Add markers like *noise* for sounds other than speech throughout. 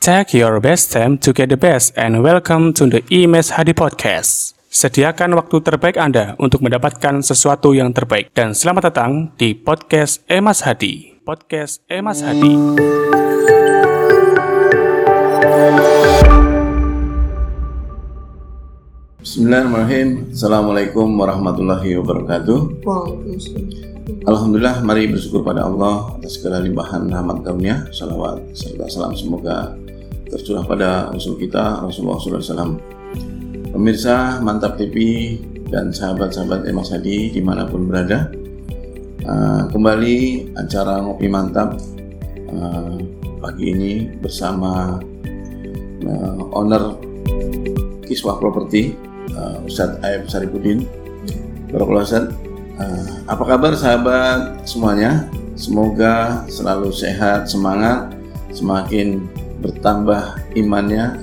Take your best time to get the best and welcome to the IMES Hadi Podcast. Sediakan waktu terbaik Anda untuk mendapatkan sesuatu yang terbaik. Dan selamat datang di Podcast Emas Hadi. Podcast Emas Hadi. Bismillahirrahmanirrahim. Assalamualaikum warahmatullahi wabarakatuh. Alhamdulillah, mari bersyukur pada Allah atas segala limpahan rahmat karunia, salawat serta salam semoga tercurah pada Rasul kita Rasulullah SAW. Pemirsa Mantap TV dan sahabat-sahabat Emas Hadi di mana pun berada, uh, kembali acara ngopi mantap uh, pagi ini bersama uh, owner Kiswah Properti uh, Ustadz Aib Saripudin. Barakallah Ustadz. Uh, apa kabar sahabat semuanya? Semoga selalu sehat, semangat, semakin bertambah imannya,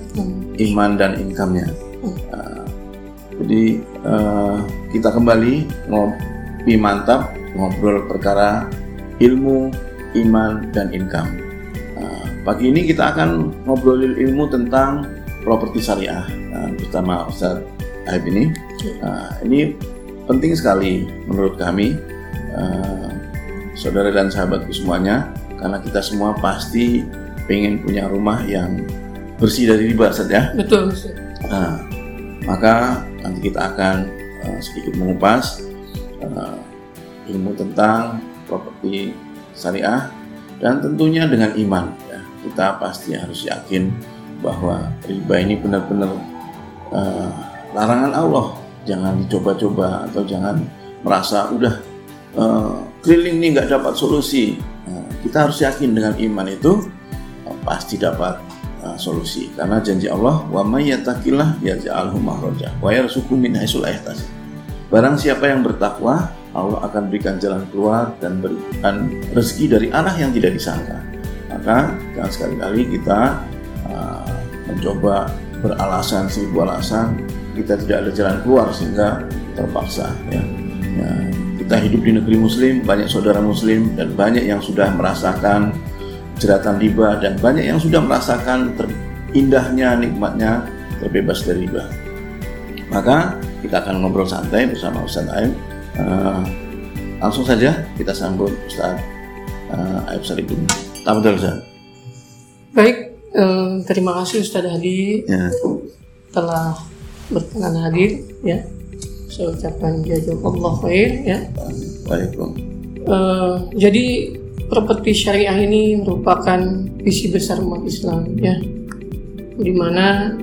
iman dan income-nya. Uh, jadi uh, kita kembali ngopi mantap, ngobrol perkara ilmu, iman dan income. Uh, pagi ini kita akan ngobrolin ilmu tentang properti syariah uh, bersama Ustadz Aib ini. Uh, ini penting sekali menurut kami, uh, saudara dan sahabatku semuanya, karena kita semua pasti pengen punya rumah yang bersih dari riba saja. Betul. Nah, maka nanti kita akan uh, sedikit mengupas uh, ilmu tentang properti syariah dan tentunya dengan iman. Ya. Kita pasti harus yakin bahwa riba ini benar-benar uh, larangan Allah. Jangan dicoba-coba atau jangan merasa udah uh, keliling nih nggak dapat solusi. Nah, kita harus yakin dengan iman itu pasti dapat uh, solusi karena janji Allah wa may yattaqillah yaj'alhu makhraja wa yarzuqhu min haitsu la yahtasib. Barang siapa yang bertakwa, Allah akan berikan jalan keluar dan berikan rezeki dari arah yang tidak disangka. Maka jangan sekali-kali kita uh, mencoba beralasan seribu alasan kita tidak ada jalan keluar sehingga terpaksa ya. ya kita hidup di negeri muslim banyak saudara muslim dan banyak yang sudah merasakan jeratan riba dan banyak yang sudah merasakan indahnya nikmatnya terbebas dari riba maka kita akan ngobrol santai bersama Ustaz Aib uh, langsung saja kita sambut Ustaz uh, Aib Saripun Tamadul Ustaz Baik, eh, terima kasih Ustadz Hadi ya. telah berkenan hadir ya. Saya ucapkan jazakallah khair ya. Waalaikumsalam. Eh, jadi properti syariah ini merupakan visi besar umat Islam ya. Di mana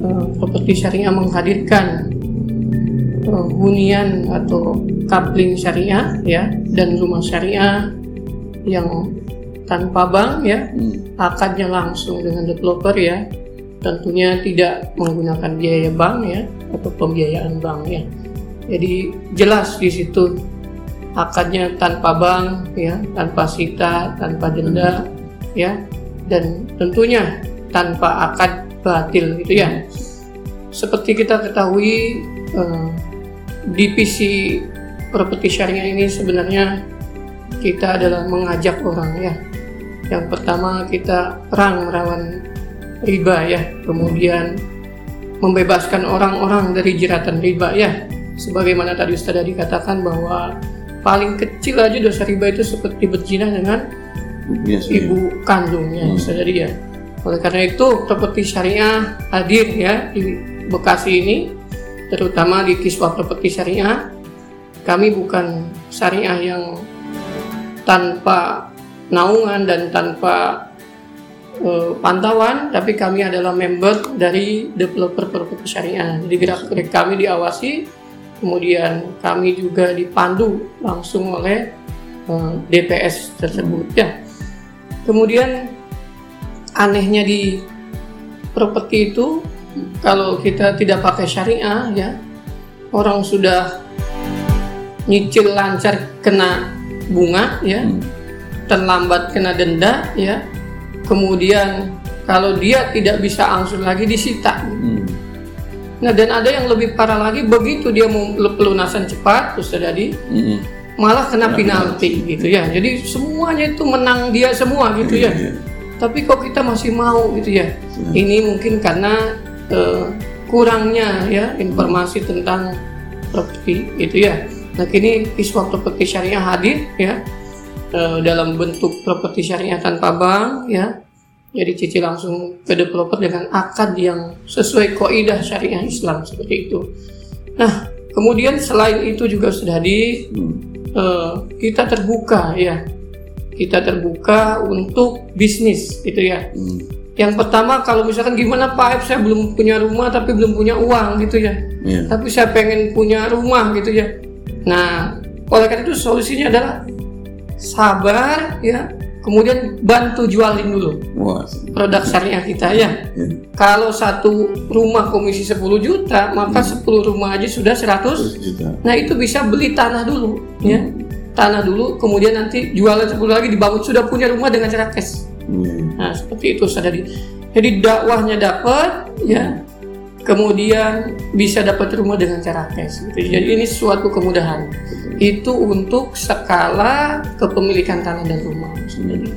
eh, properti syariah menghadirkan eh, hunian atau coupling syariah ya dan rumah syariah yang tanpa bank ya Hmm. akadnya langsung dengan developer ya tentunya tidak menggunakan biaya bank ya atau pembiayaan bank ya jadi jelas di situ akadnya tanpa bank ya tanpa sita tanpa denda ya dan tentunya tanpa akad batil gitu ya. Seperti kita ketahui eh, divisi properti syariah ini sebenarnya kita adalah mengajak orang ya. Yang pertama kita perang melawan riba ya, kemudian membebaskan orang-orang dari jeratan riba ya. Sebagaimana tadi Ustaz katakan bahwa paling kecil aja dosa riba itu seperti berzina dengan Biasa, ya. ibu kandungnya Hmm. Ustaz tadi ya. Oleh karena itu properti syariah hadir ya di Bekasi ini terutama di Kiswah Properti Syariah kami bukan syariah yang tanpa naungan dan tanpa eh, pantauan, tapi kami adalah member dari developer properti syariah. Jadi gerak-gerik kami diawasi, kemudian kami juga dipandu langsung oleh eh, DPS tersebut ya. Kemudian anehnya di properti itu kalau kita tidak pakai syariah ya orang sudah nyicil lancar kena bunga ya Hmm. terlambat kena denda ya kemudian kalau dia tidak bisa angsur lagi disita Hmm. Nah dan ada yang lebih parah lagi begitu dia mau pelunasan cepat terus tadi Hmm. malah kena Kena penalti gitu ya jadi semuanya itu menang dia semua gitu ya iya. tapi kok kita masih mau gitu ya. Ya. Ini mungkin karena eh, kurangnya ya informasi tentang properti itu ya. Nah kini kiswa properti syariah hadir ya eh, dalam bentuk properti syariah tanpa bank ya. Jadi Cici langsung ke developer dengan akad yang sesuai kaidah syariah Islam seperti itu. Nah kemudian selain itu juga sudah di Hmm. eh, kita terbuka ya kita terbuka untuk bisnis gitu ya Hmm. yang pertama kalau misalkan gimana Pak F saya belum punya rumah tapi belum punya uang gitu ya Iya. tapi saya pengen punya rumah gitu ya nah oleh karena itu solusinya adalah sabar ya kemudian bantu jualin dulu Wah. produk syariah kita ya Ya. kalau satu rumah komisi 10 juta maka 10 rumah aja sudah 100 Terus juta. Nah itu bisa beli tanah dulu, ya tanah dulu, kemudian nanti jualan 10 lagi dibangun sudah punya rumah dengan cara cash. Iya. Nah seperti itu sudah di. Jadi dakwahnya dapat, ya, kemudian bisa dapat rumah dengan cara cash. Gitu. Jadi ini suatu kemudahan. Itu untuk skala kepemilikan tanah dan rumah sendiri.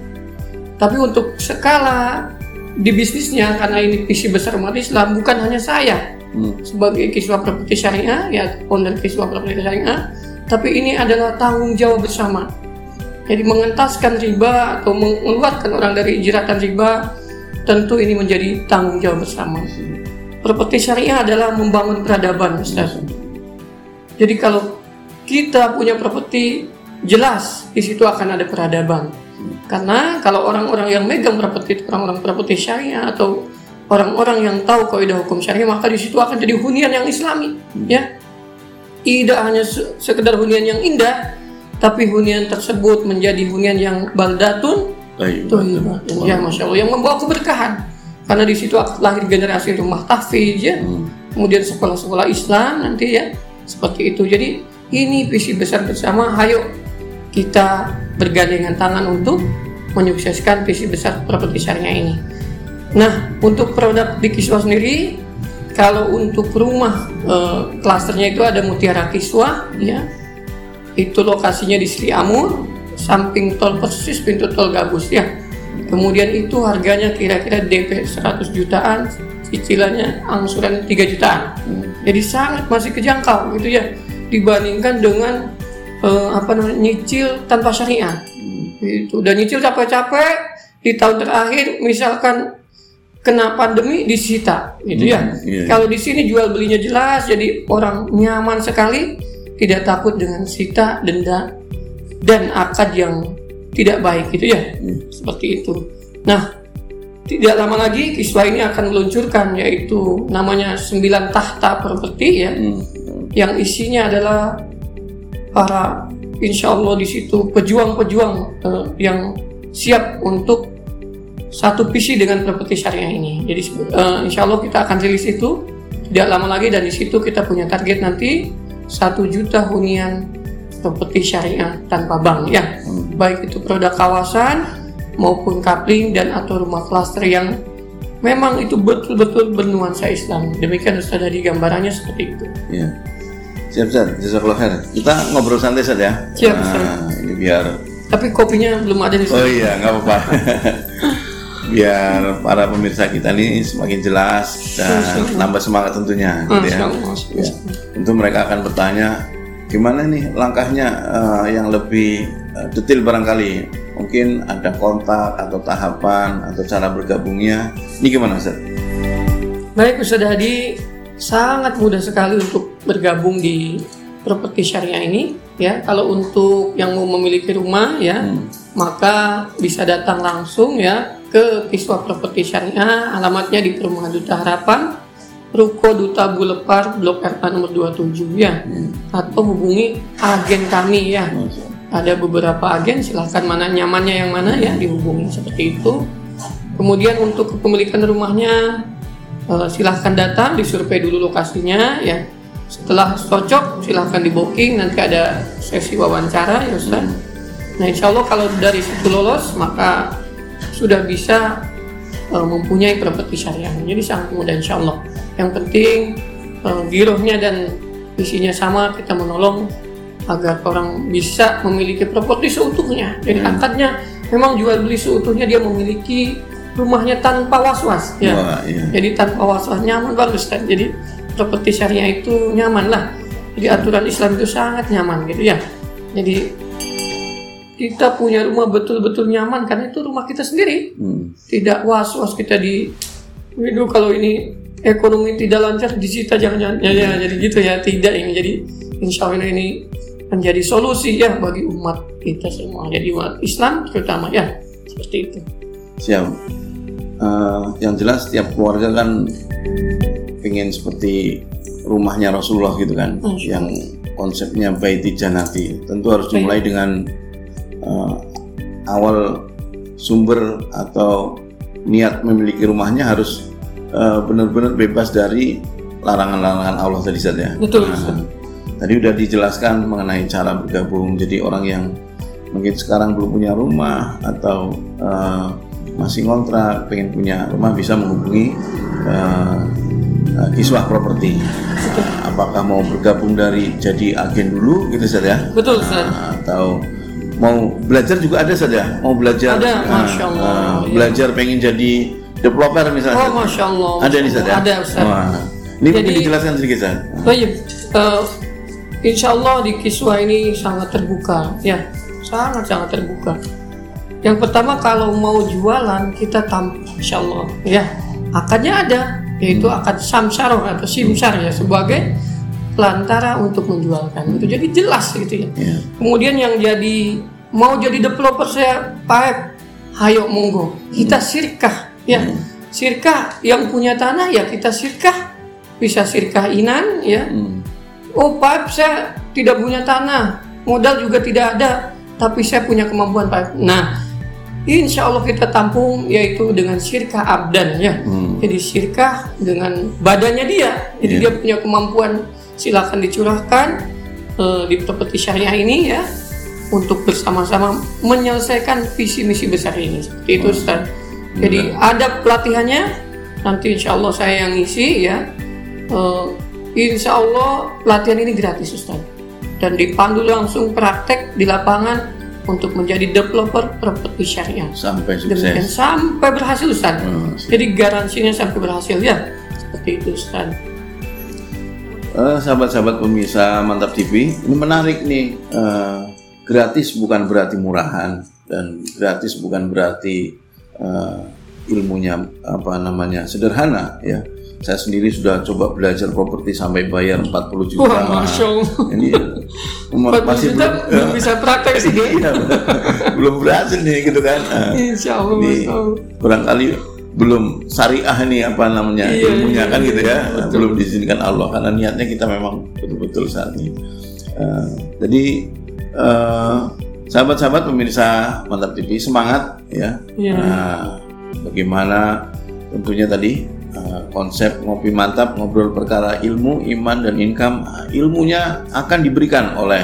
Tapi untuk skala di bisnisnya karena ini visi besar umat Islam bukan hanya saya, Hmm. sebagai kiswa properti syariah ya owner kiswa properti syariah tapi ini adalah tanggung jawab bersama jadi mengentaskan riba atau mengeluarkan orang dari jeratan riba tentu ini menjadi tanggung jawab bersama properti syariah adalah membangun peradaban Ustaz. Jadi kalau kita punya properti jelas di situ akan ada peradaban. Karena kalau orang-orang yang megang properti itu orang-orang properti syariah atau orang-orang yang tahu kaidah hukum syariah maka di situ akan jadi hunian yang islami ya. Tidak hanya se- sekedar hunian yang indah tapi hunian tersebut menjadi hunian yang baldatun. Thayyibah. ya masya Allah. Yang membawa keberkahan karena di situ lahir generasi rumah tahfiz ya. Hmm. kemudian sekolah-sekolah Islam nanti ya. Seperti itu. Jadi ini visi besar bersama. Ayo kita bergandengan tangan untuk menyukseskan visi besar properti syariah ini. Nah untuk produk di Kiswa sendiri kalau untuk rumah eh, klasternya itu ada Mutiara Kiswa ya. Itu lokasinya di Sri Amur samping tol persis pintu tol Gabus ya kemudian itu harganya kira-kira DP 100 jutaan cicilannya angsuran 3 jutaan. Jadi sangat masih kejangkau gitu ya dibandingkan dengan eh, apa namanya nyicil tanpa syariah. Itu. Dan nyicil capek-capek di tahun terakhir misalkan kena pandemi disita gitu ya. Hmm, iya. kalau di sini jual belinya jelas jadi orang nyaman sekali tidak takut dengan sita denda dan akad yang tidak baik gitu ya Hmm. seperti itu nah tidak lama lagi kiswa ini akan meluncurkan yaitu namanya 9 tahta properti ya Hmm. yang isinya adalah para insya Allah di situ pejuang-pejuang eh, yang siap untuk satu visi dengan properti syariah ini. Jadi eh, insya Allah kita akan rilis itu tidak lama lagi dan di situ kita punya target nanti satu juta hunian properti syariah tanpa bank ya. Baik itu produk kawasan maupun kapling dan atau rumah klaster yang memang itu betul-betul bernuansa Islam. Demikian Ustaz dari gambarannya seperti itu. Iya. Siap, Ustaz. Jazakallah khair. Kita ngobrol santai saja ya. Siap, Nah, ini biar Tapi kopinya belum ada di sini. Oh iya, nggak apa-apa. *laughs* Biar para pemirsa kita ini semakin jelas dan nambah semangat tentunya, gitu ya. Masya Allah, Masya Allah. Ya. Tentu mereka akan bertanya, gimana nih langkahnya eh, yang lebih eh, detail barangkali. Mungkin ada kontak atau tahapan atau cara bergabungnya. Ini gimana, Ustaz? Baik Ustaz Hadi, sangat mudah sekali untuk bergabung di properti syariah ini. Ya, kalau untuk yang mau memiliki rumah ya, maka bisa datang langsung ya ke Kiswa Properti Syariah. Alamatnya di Perumahan Duta Harapan, Ruko Duta Bulepar, Blok RA nomor 27 ya. Atau hubungi agen kami ya. Ada beberapa agen, silahkan mana nyamannya yang mana ya dihubungi seperti itu. Kemudian untuk kepemilikan rumahnya eh, silahkan datang disurvei dulu lokasinya ya. Setelah cocok silahkan di booking nanti ada sesi wawancara ya Ustaz. Nah insya Allah kalau dari situ lolos maka sudah bisa eh, mempunyai properti syariah. Jadi sangat mudah insya Allah. Yang penting eh, girohnya dan isinya sama kita menolong agar orang bisa memiliki properti seutuhnya. Jadi akadnya memang jual beli seutuhnya dia memiliki rumahnya tanpa was-was ya. Wah, iya. Jadi tanpa was-was nyaman bagus kan. Jadi properti syariah itu nyaman lah. Jadi aturan Islam itu sangat nyaman gitu ya. Jadi kita punya rumah betul-betul nyaman karena itu rumah kita sendiri. Hmm. Tidak was-was kita di itu kalau ini ekonomi tidak lancar disita jangan-jangan. Ya, ya, jadi gitu ya tidak ini. Jadi insya Allah ini menjadi solusi ya bagi umat kita semua. Jadi umat Islam terutama ya. Seperti itu. Siap. Eh, yang jelas setiap keluarga kan pengen seperti rumahnya Rasulullah gitu kan, yang konsepnya baiti janati. Tentu harus dimulai dengan eh, awal sumber atau niat memiliki rumahnya harus eh, benar-benar bebas dari larangan-larangan Allah tadi Ustaz ya. betul Nah. Tadi udah dijelaskan mengenai cara bergabung. Jadi orang yang mungkin sekarang belum punya rumah atau eh, masih ngontrak, pengen punya rumah bisa menghubungi eh, eh, Kiswah Properti. Eh, apakah mau bergabung dari jadi agen dulu gitu saja betul Ustaz. atau mau belajar juga ada saja mau belajar Ada, Masya Allah, eh, iya. belajar pengen jadi developer misalnya oh masya Allah ada nih saja ada Ustaz. Wah. ini mungkin Jadi- dijelaskan sedikit Ustaz. Baik, eh, insya Allah di kiswa ini sangat terbuka, ya, sangat sangat terbuka. Yang pertama kalau mau jualan kita tampil, insya Allah, ya, akadnya ada, yaitu akad samsar atau simsar ya sebagai pelantara untuk menjualkan. Itu jadi jelas gitu ya. Ya. Kemudian yang jadi mau jadi developer saya Pak, hayo monggo kita sirkah ya sirkah yang punya tanah ya kita sirkah. Bisa sirkah inan ya. Hmm. oh Pak saya tidak punya tanah. Modal juga tidak ada tapi saya punya kemampuan Pak. Nah Insya Allah kita tampung yaitu dengan sirkah abdan ya. Hmm. jadi sirkah dengan badannya dia. Jadi Iya. dia punya kemampuan. Silakan dicurahkan eh, di properti syariah ini ya untuk bersama-sama menyelesaikan visi misi besar ini. Seperti itu Ustaz jadi ada pelatihannya nanti insya Allah saya yang ngisi ya. Eh, insya Allah pelatihan ini gratis Ustaz. Dan dipandu langsung praktek di lapangan untuk menjadi developer properti syariah. Sampai demikian sukses. sampai berhasil Ustaz. Hmm. jadi garansinya sampai berhasil ya. Seperti itu Ustaz. Eh, sahabat-sahabat pemirsa Mantap TV, ini menarik nih. Eh, gratis bukan berarti murahan dan gratis bukan berarti eh, ilmunya apa namanya sederhana ya. Saya sendiri sudah coba belajar properti sampai bayar 40 juta. Wah, Masya Allah. Ini ma- 40 masih juta belum, belum bisa praktek sih *laughs* Iya, belum berhasil nih gitu kan. Eh, Insya Allah ini barangkali belum syariah nih apa namanya Iya, ilmunya iya, kan gitu ya iya, betul. belum diizinkan Allah karena niatnya kita memang betul-betul saat ini Eh, jadi eh, sahabat-sahabat pemirsa mantap TV semangat ya. Iya. Nah, bagaimana tentunya tadi eh, konsep ngopi mantap ngobrol perkara ilmu iman dan income Nah, ilmunya akan diberikan oleh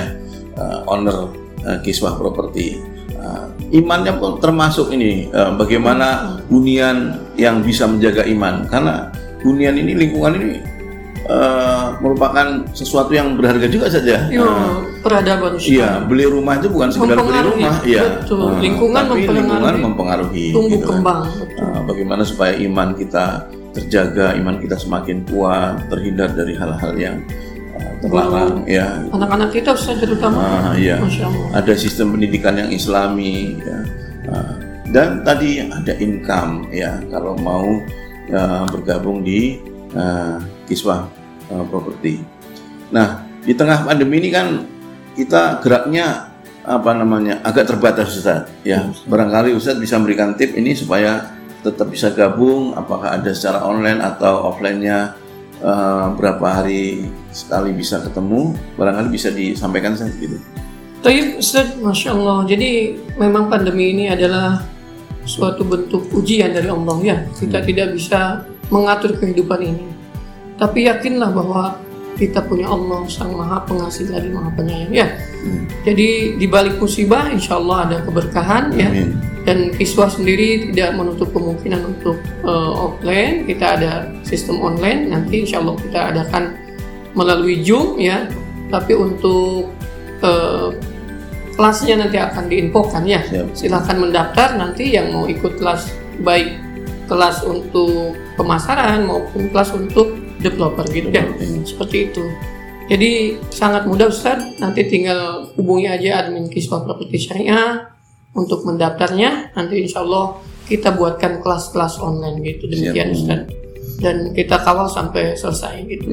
eh, owner eh, kiswah properti Uh, imannya pun termasuk ini uh, bagaimana hunian yang bisa menjaga iman. Karena hunian ini lingkungan ini uh, merupakan sesuatu yang berharga juga saja. Yo, Uh, peradaban Ustaz. Iya, beli rumah itu bukan sekedar beli rumah, iya. betul. Uh, Lingkungan tapi mempengaruhi. lingkungan mempengaruhi. tumbuh gitu kan. kembang betul. Uh, bagaimana supaya iman kita terjaga, iman kita semakin kuat, terhindar dari hal-hal yang uh, terlarang, ya. anak-anak kita Ustaz terutama Ah, iya. Ada sistem pendidikan yang Islami, ya. Ah, dan tadi ada income, ya. Kalau mau ya, bergabung di ah, Kiswah ah, Properti. Nah, di tengah pandemi ini kan kita geraknya apa namanya agak terbatas Ustaz. Ya, barangkali Ustaz bisa memberikan tip ini supaya tetap bisa gabung. Apakah ada secara online atau offline-nya eh, berapa hari sekali bisa ketemu? Barangkali bisa disampaikan Ustaz gitu. Tapi Ustaz, Masya Allah Jadi memang pandemi ini adalah suatu bentuk ujian dari Allah ya Kita tidak bisa mengatur kehidupan ini Tapi yakinlah bahwa kita punya Allah Sang Maha Pengasih lagi Maha Penyayang ya Hmm. Jadi di balik musibah insya Allah ada keberkahan ya Amin. dan kiswah sendiri tidak menutup kemungkinan untuk eh, offline kita ada sistem online nanti insya Allah kita adakan melalui Zoom ya tapi untuk eh, kelasnya nanti akan diinfokan ya Siap. silahkan mendaftar nanti yang mau ikut kelas baik kelas untuk pemasaran maupun kelas untuk developer gitu ya. Seperti itu. Jadi sangat mudah Ustaz, nanti tinggal hubungi aja admin Kiswa Properti Syariah untuk mendaftarnya. Nanti insya Allah kita buatkan kelas-kelas online gitu demikian Siap. Ustaz. Dan kita kawal sampai selesai gitu.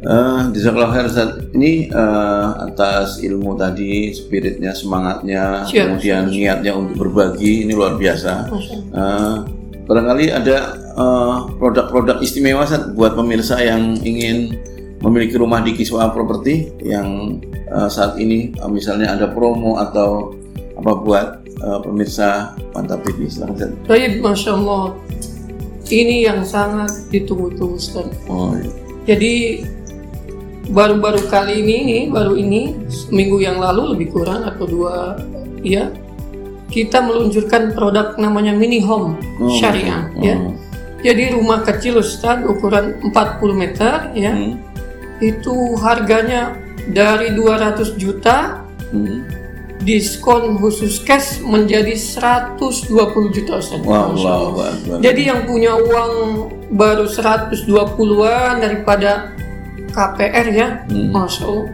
Eh, Jazakallah khair Ustaz. Ini eh, atas ilmu tadi, spiritnya, semangatnya, Siap, kemudian siap, niatnya untuk berbagi ini luar biasa. Eh, barangkali ada eh, produk-produk istimewa Ustaz, buat pemirsa yang ingin memiliki rumah di Kiswa Property yang eh, saat ini eh, misalnya ada promo atau apa buat eh, pemirsa Mantap TV. Silakan Ustaz. Baik, Masya Allah. Ini yang sangat ditunggu-tunggu Ustaz. Oh, iya. Jadi baru-baru kali ini, baru ini seminggu yang lalu lebih kurang atau dua, ya kita meluncurkan produk namanya mini home Oh, syariah, oh. ya. Jadi rumah kecil Ustaz ukuran 40 meter, ya, Hmm, itu harganya dari 200 juta hmm. diskon khusus cash menjadi 120 juta Ustaz. Allah. Allahu Akbar. Jadi yang punya uang baru 120-an daripada KPR ya, Hmm. Masya Allah,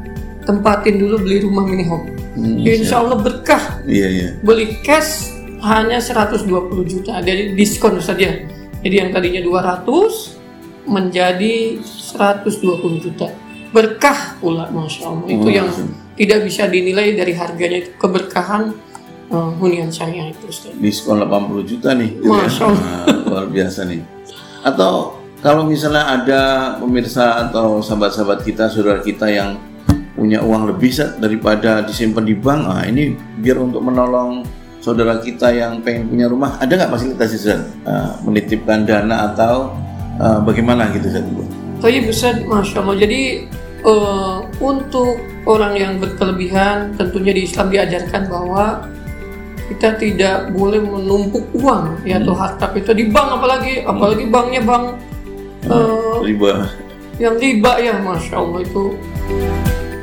tempatin dulu beli rumah mini home. Hmm, Insya Allah berkah. Iya, iya. Beli cash hanya 120 juta, jadi diskon saja. Jadi yang tadinya 200 menjadi 120 juta. Berkah pula, Masya Allah. Itu Oh, yang Masya tidak bisa dinilai dari harganya itu keberkahan eh, hunian syariah itu Ustaz. diskon 80 juta nih gitu ya. Masya Allah. Nah, luar biasa nih atau kalau misalnya ada pemirsa atau sahabat-sahabat kita saudara kita yang punya uang lebih Sat, daripada disimpan di bank. Ah ini biar untuk menolong saudara kita yang pengen punya rumah. Ada nggak fasilitas Zat? Ah, menitipkan dana atau ah, bagaimana gitu Zat? Tapi Ustaz, Masya Allah. Jadi eh, untuk orang yang berkelebihan, tentunya di Islam diajarkan bahwa kita tidak boleh menumpuk uang ya atau harta kita di bank apalagi. Apalagi banknya bank eh, riba. yang riba ya Masya Allah itu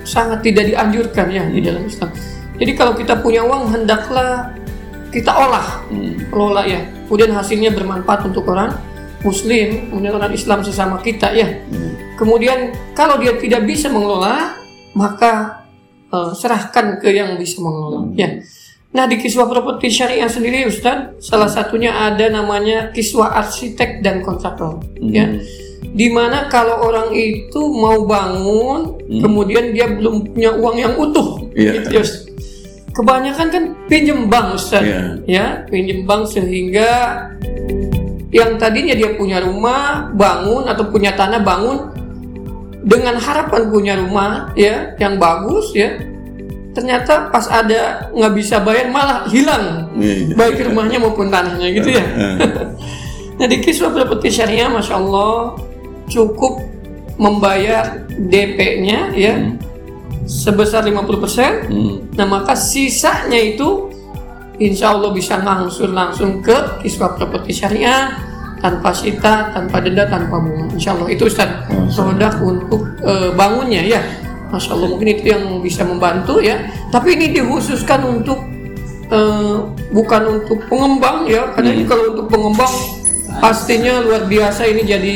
sangat tidak dianjurkan ya di dalam Islam. Jadi kalau kita punya uang hendaklah kita olah Hmm. kelola ya. Kemudian hasilnya bermanfaat untuk orang Muslim, kemudian orang Islam sesama kita ya. Hmm. Kemudian kalau dia tidak bisa mengelola, maka eh, serahkan ke yang bisa mengelola. Ya. Nah di kiswah properti syariah sendiri Ustaz, salah satunya ada namanya kiswah arsitek dan kontraktor. Ya. Di mana kalau orang itu mau bangun, kemudian dia belum punya uang yang utuh, Iya. gitu ya. Kebanyakan kan pinjem bank Ustaz, Iya. ya pinjem bank sehingga yang tadinya dia punya rumah bangun atau punya tanah bangun dengan harapan punya rumah ya yang bagus ya ternyata pas ada nggak bisa bayar malah hilang Iya. baik rumahnya maupun tanahnya gitu ya *laughs* nah di kisah properti syariah masya Allah cukup membayar DP-nya ya sebesar 50% Hmm. Nah maka sisanya itu insya Allah bisa langsung langsung ke kiswah properti syariah tanpa sita, tanpa denda, tanpa bunga. Insya Allah itu Ustaz produk untuk eh, bangunnya ya. Masya Allah mungkin itu yang bisa membantu ya. Tapi ini dikhususkan untuk eh, bukan untuk pengembang ya. Karena ini kalau untuk pengembang pastinya luar biasa ini jadi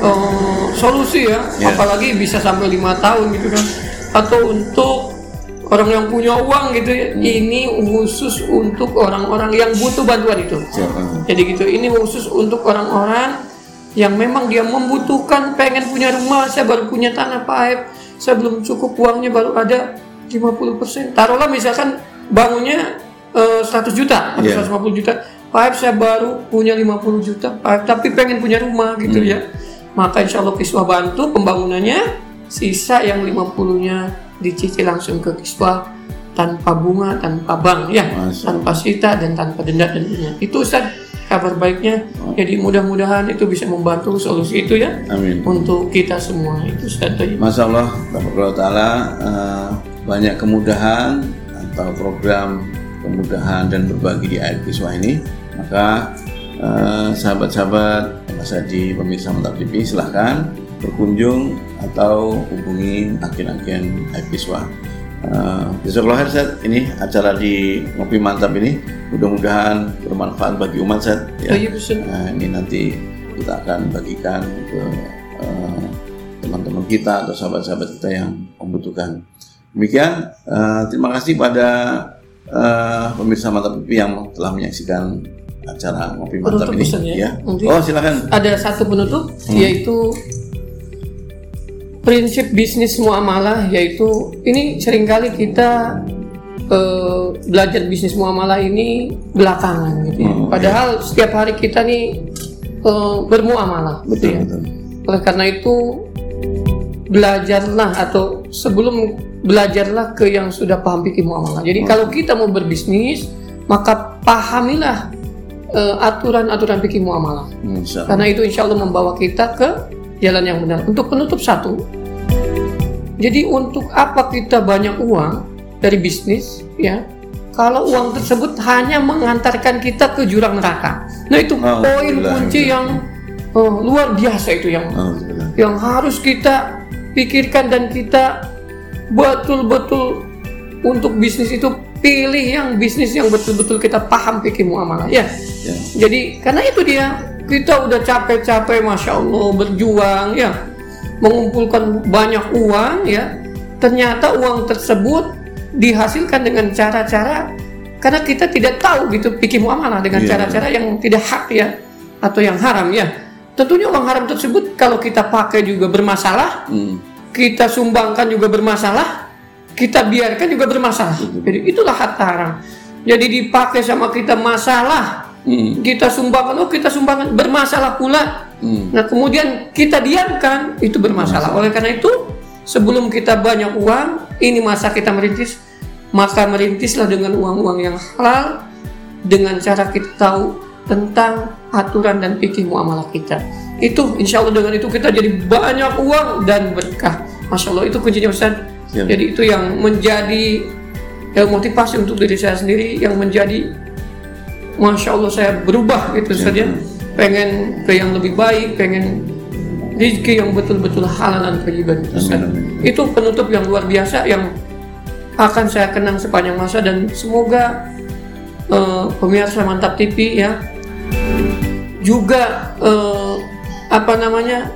eh, solusi ya. Ya. Apalagi bisa sampai lima tahun gitu kan. Atau untuk orang yang punya uang gitu ya. Ini khusus untuk orang-orang yang butuh bantuan itu. Siap. Jadi gitu, ini khusus untuk orang-orang yang memang dia membutuhkan pengen punya rumah, saya baru punya tanah Pak Aib, saya belum cukup uangnya baru ada 50%. Taruhlah misalkan bangunnya eh, 100 juta atau Iya. 150 juta. Pak Aib saya baru punya 50 juta, Pak Aib, tapi pengen punya rumah gitu ya. Maka insya Allah Kiswah bantu pembangunannya, sisa yang 50-nya dicicil langsung ke Kiswah tanpa bunga, tanpa bank ya, Masya tanpa sita dan tanpa denda tentunya. Itu Ustaz kabar baiknya. Jadi mudah-mudahan itu bisa membantu solusi itu ya Amin. untuk kita semua itu Ustaz. Masya Allah, Bapak Ta'ala eh, banyak kemudahan atau program kemudahan dan berbagi di air kiswah ini. Maka eh, sahabat-sahabat Mas Hadi pemirsa Mantap TV silahkan berkunjung atau hubungi agen-agen kiswah Uh, Jazakallah Ustaz, ini acara di Ngopi Mantap ini mudah-mudahan bermanfaat bagi umat Ustaz. Ya. Oh, iya, nah, ini nanti kita akan bagikan ke uh, teman-teman kita atau sahabat-sahabat kita yang membutuhkan. Demikian, uh, terima kasih pada uh, pemirsa Mantap TV yang telah menyaksikan acara Ngopi Mantap penutup ini. Ya. ya. Oh, silakan. Ada satu penutup hmm. yaitu prinsip bisnis muamalah yaitu ini sering kali kita uh, belajar bisnis muamalah ini belakangan gitu ya. Hmm, Padahal iya. setiap hari kita nih uh, bermuamalah betul, gitu ya. Betul. Oleh karena itu belajarlah atau sebelum belajarlah ke yang sudah paham fikih muamalah. Jadi hmm. kalau kita mau berbisnis maka pahamilah uh, aturan-aturan fikih muamalah. Hmm, karena itu insya Allah membawa kita ke jalan yang benar. Untuk penutup satu, jadi untuk apa kita banyak uang dari bisnis, ya? Kalau uang tersebut hanya mengantarkan kita ke jurang neraka. Nah itu oh, poin kunci yang oh, luar biasa itu yang oh, yang harus kita pikirkan dan kita betul-betul untuk bisnis itu pilih yang bisnis yang betul-betul kita paham fikih muamalah ya. ya. Jadi karena itu dia kita udah capek-capek masya Allah berjuang ya mengumpulkan banyak uang ya ternyata uang tersebut dihasilkan dengan cara-cara karena kita tidak tahu gitu pikir muamalah dengan iya. cara-cara yeah. yang tidak hak ya atau yang haram ya tentunya uang haram tersebut kalau kita pakai juga bermasalah mm. kita sumbangkan juga bermasalah kita biarkan juga bermasalah jadi itulah harta haram jadi dipakai sama kita masalah Hmm. Kita sumbangkan, oh kita sumbangkan bermasalah pula. Hmm. Nah kemudian kita diamkan itu bermasalah. Oleh karena itu sebelum kita banyak uang, ini masa kita merintis, maka merintislah dengan uang-uang yang halal dengan cara kita tahu tentang aturan dan fikih muamalah kita. Itu insya Allah dengan itu kita jadi banyak uang dan berkah. Masya Allah itu kuncinya Ustaz. Ya. Jadi itu yang menjadi ya, motivasi untuk diri saya sendiri yang menjadi masya Allah saya berubah gitu saja ya. pengen ke yang lebih baik pengen rezeki yang betul-betul halal dan thayyiban itu itu penutup yang luar biasa yang akan saya kenang sepanjang masa dan semoga uh, pemirsa mantap TV ya juga uh, apa namanya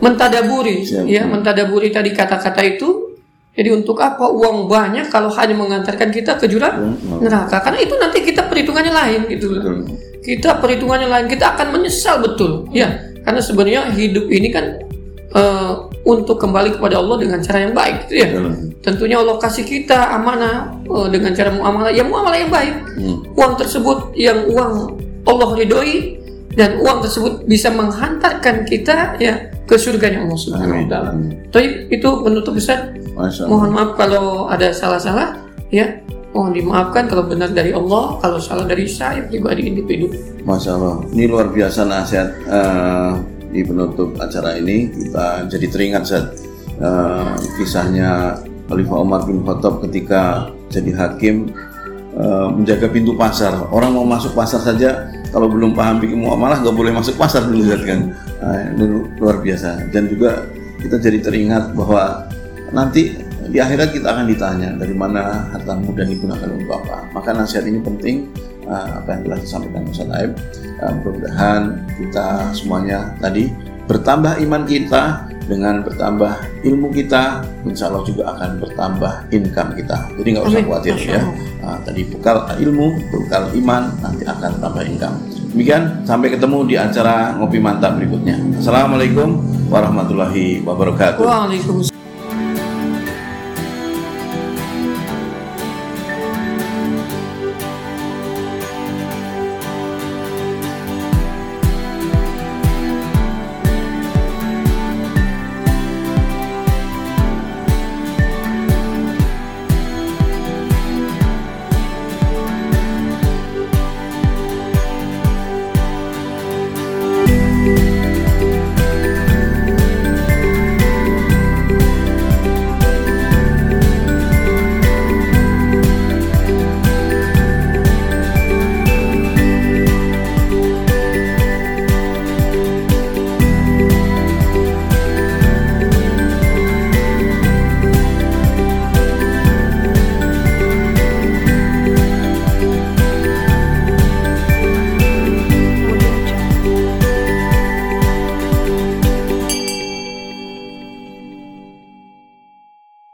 mentadaburi Siap. ya mentadaburi tadi kata-kata itu jadi untuk apa uang banyak kalau hanya mengantarkan kita ke jurang neraka? Karena itu nanti kita perhitungannya lain gitu. Betul. Kita perhitungannya lain, kita akan menyesal betul. Ya, karena sebenarnya hidup ini kan uh, untuk kembali kepada Allah dengan cara yang baik gitu ya. Betul. Tentunya Allah kasih kita amanah uh, dengan cara muamalah, ya muamalah yang baik. Hmm. Uang tersebut yang uang Allah ridhoi dan uang tersebut bisa menghantarkan kita ya ke surganya Allah Subhanahu wa taala. Tapi itu menutup besar Mohon maaf kalau ada salah-salah ya. Mohon dimaafkan kalau benar dari Allah, kalau salah dari saya pribadi individu. Masya Allah, ini luar biasa nasihat uh, di penutup acara ini kita jadi teringat saat uh, kisahnya Khalifah Umar bin Khattab ketika jadi hakim uh, menjaga pintu pasar. Orang mau masuk pasar saja kalau belum paham bikin muamalah nggak boleh masuk pasar dulu kan. Uh, luar biasa dan juga kita jadi teringat bahwa nanti di akhirat kita akan ditanya dari mana hartamu dan digunakan untuk apa. Maka nasihat ini penting uh, apa yang telah disampaikan Ustaz Aib. Uh, mudah-mudahan kita semuanya tadi bertambah iman kita dengan bertambah ilmu kita, insya Allah juga akan bertambah income kita. Jadi nggak usah khawatir ya. Uh, tadi bekal ilmu, bekal iman, nanti akan tambah income. Demikian, sampai ketemu di acara Ngopi Mantap berikutnya. Assalamualaikum warahmatullahi wabarakatuh. Waalaikumsalam.